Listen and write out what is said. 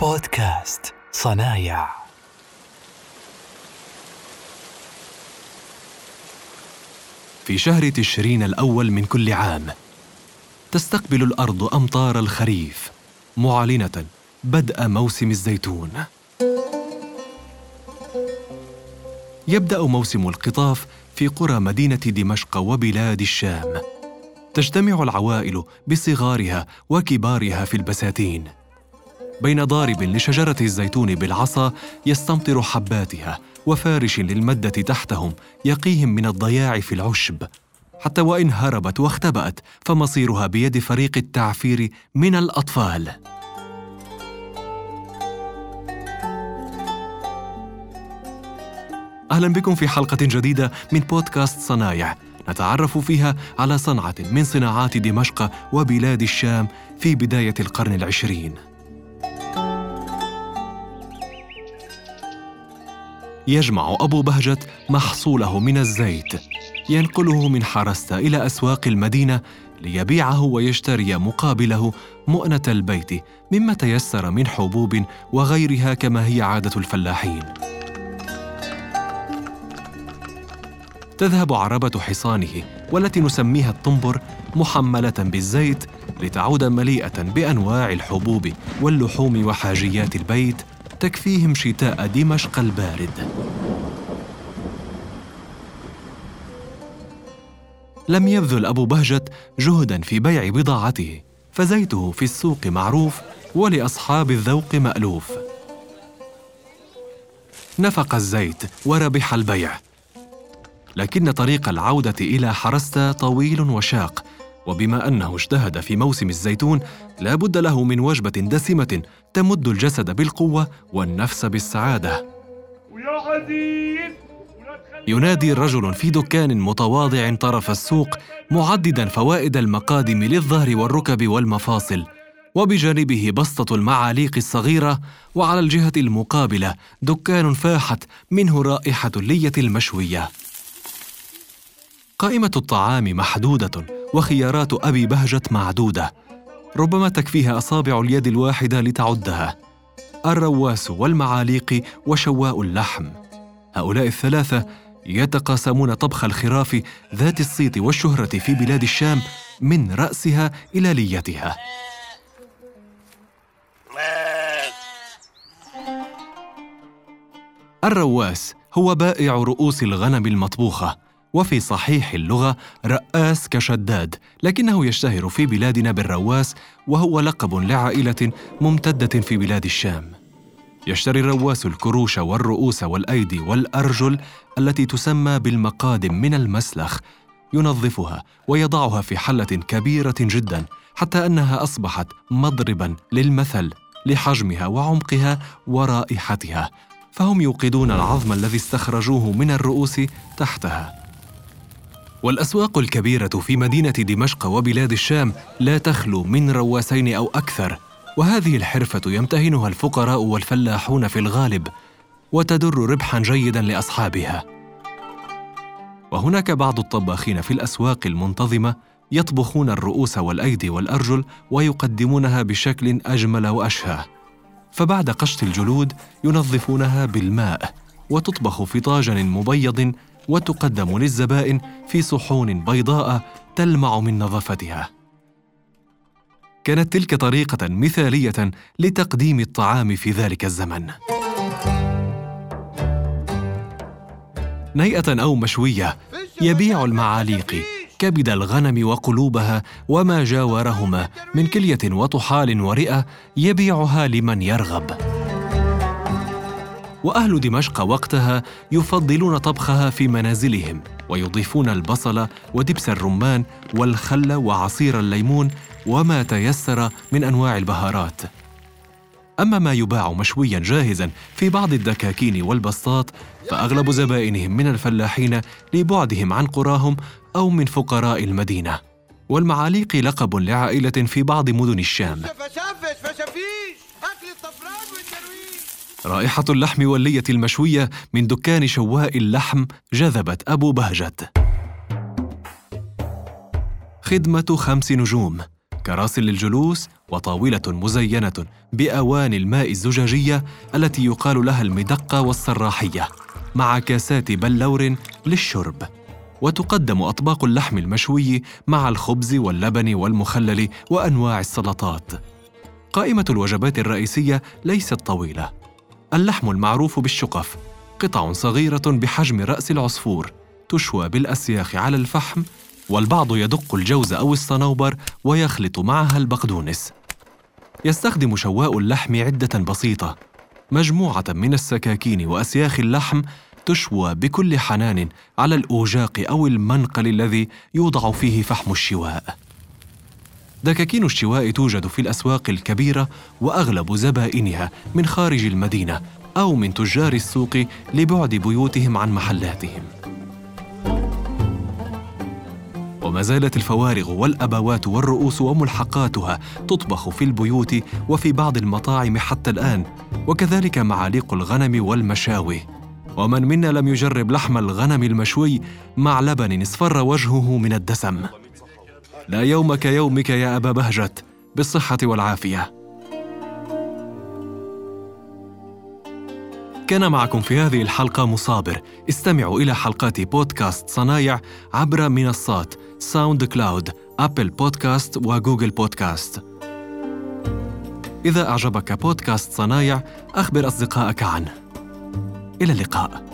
بودكاست صنايع. في شهر تشرين الأول من كل عام تستقبل الأرض أمطار الخريف معلنة بدء موسم الزيتون. يبدأ موسم القطاف في قرى مدينة دمشق وبلاد الشام تجتمع العوائل بصغارها وكبارها في البساتين. بين ضارب لشجرة الزيتون بالعصا يستمطر حباتها وفارش للمدة تحتهم يقيهم من الضياع في العشب. حتى وإن هربت واختبأت فمصيرها بيد فريق التعفير من الأطفال. أهلا بكم في حلقة جديدة من بودكاست صنايع. نتعرف فيها على صنعة من صناعات دمشق وبلاد الشام في بداية القرن العشرين. يجمع أبو بهجت محصوله من الزيت ينقله من حرستا إلى أسواق المدينة ليبيعه ويشتري مقابله مؤنة البيت مما تيسر من حبوب وغيرها كما هي عادة الفلاحين. تذهب عربة حصانه والتي نسميها الطنبر محملة بالزيت لتعود مليئة بأنواع الحبوب واللحوم وحاجيات البيت تكفيهم شتاء دمشق البارد. لم يبذل أبو بهجت جهدا في بيع بضاعته فزيته في السوق معروف ولأصحاب الذوق مألوف نفق الزيت وربح البيع لكن طريق العودة إلى حرستا طويل وشاق وبما أنه اجتهد في موسم الزيتون لا بد له من وجبة دسمة تمد الجسد بالقوة والنفس ويا عزيز ينادي رجل في دكان متواضع طرف السوق معددا فوائد المقادم للظهر والركب والمفاصل وبجانبه بسطة المعاليق الصغيرة وعلى الجهة المقابلة دكان فاحت منه رائحة اللية المشوية. قائمة الطعام محدودة. وخيارات أبي بهجة معدودة. ربما تكفيها أصابع اليد الواحدة لتعدها. الرواس والمعاليق وشواء اللحم. هؤلاء الثلاثة يتقاسمون طبخ الخراف ذات الصيت والشهرة في بلاد الشام من رأسها إلى ليتها. الرواس هو بائع رؤوس الغنم المطبوخة، وفي صحيح اللغة رأس كشداد، لكنه يشتهر في بلادنا بالرواس وهو لقب لعائلة ممتدة في بلاد الشام. يشتري الرواس الكروش والرؤوس والأيدي والأرجل التي تسمى بالمقادم من المسلخ ينظفها ويضعها في حلة كبيرة جدا حتى أنها أصبحت مضربا للمثل لحجمها وعمقها ورائحتها فهم يوقدون العظم الذي استخرجوه من الرؤوس تحتها والأسواق الكبيرة في مدينة دمشق وبلاد الشام لا تخلو من رواسين أو أكثر وهذه الحرفة يمتهنها الفقراء والفلاحون في الغالب وتدر ربحا جيدا لأصحابها. وهناك بعض الطباخين في الأسواق المنتظمة يطبخون الرؤوس والأيدي والأرجل ويقدمونها بشكل أجمل وأشهى. فبعد قشط الجلود ينظفونها بالماء وتطبخ في طاجن مبيض وتقدم للزبائن في صحون بيضاء تلمع من نظافتها كانت تلك طريقة مثالية لتقديم الطعام في ذلك الزمن. نيئة أو مشوية يبيع المعاليق كبد الغنم وقلوبها وما جاورهما من كلية وطحال ورئة يبيعها لمن يرغب. وأهل دمشق وقتها يفضلون طبخها في منازلهم ويضيفون البصل ودبس الرمان والخل وعصير الليمون وما تيسر من أنواع البهارات. أما ما يباع مشويا جاهزا في بعض الدكاكين والبسطات فأغلب زبائنهم من الفلاحين لبعدهم عن قراهم أو من فقراء المدينة. والمعاليق لقب لعائلة في بعض مدن الشام. رائحة اللحم واللية المشوية من دكان شواء اللحم جذبت أبو بهجت. خدمة خمس نجوم كراسي للجلوس وطاولة مزينة بأواني الماء الزجاجية التي يقال لها المدقة والصراحية مع كاسات بلور للشرب. وتقدم أطباق اللحم المشوي مع الخبز واللبن والمخلل وأنواع السلطات. قائمة الوجبات الرئيسية ليست طويلة. اللحم المعروف بالشقف قطع صغيرة بحجم رأس العصفور تشوى بالأسياخ على الفحم والبعض يدق الجوز أو الصنوبر ويخلط معها البقدونس. يستخدم شواء اللحم عدة بسيطة مجموعة من السكاكين وأسياخ اللحم تشوى بكل حنان على الأوجاق أو المنقل الذي يوضع فيه فحم الشواء. دكاكين الشواء توجد في الأسواق الكبيرة وأغلب زبائنها من خارج المدينة أو من تجار السوق لبعد بيوتهم عن محلاتهم. وما زالت الفوارغ والأبوات والرؤوس وملحقاتها تطبخ في البيوت وفي بعض المطاعم حتى الآن وكذلك معاليق الغنم والمشاوي. ومن منا لم يجرب لحم الغنم المشوي مع لبن اصفر وجهه من الدسم. لا يوم كيومك يا أبا بهجت بالصحة والعافية. كان معكم في هذه الحلقة مصابر. استمعوا إلى حلقات بودكاست صنايع عبر منصات ساوند كلاود أبل بودكاست وجوجل بودكاست. إذا أعجبك بودكاست صنايع أخبر أصدقائك عنه. إلى اللقاء.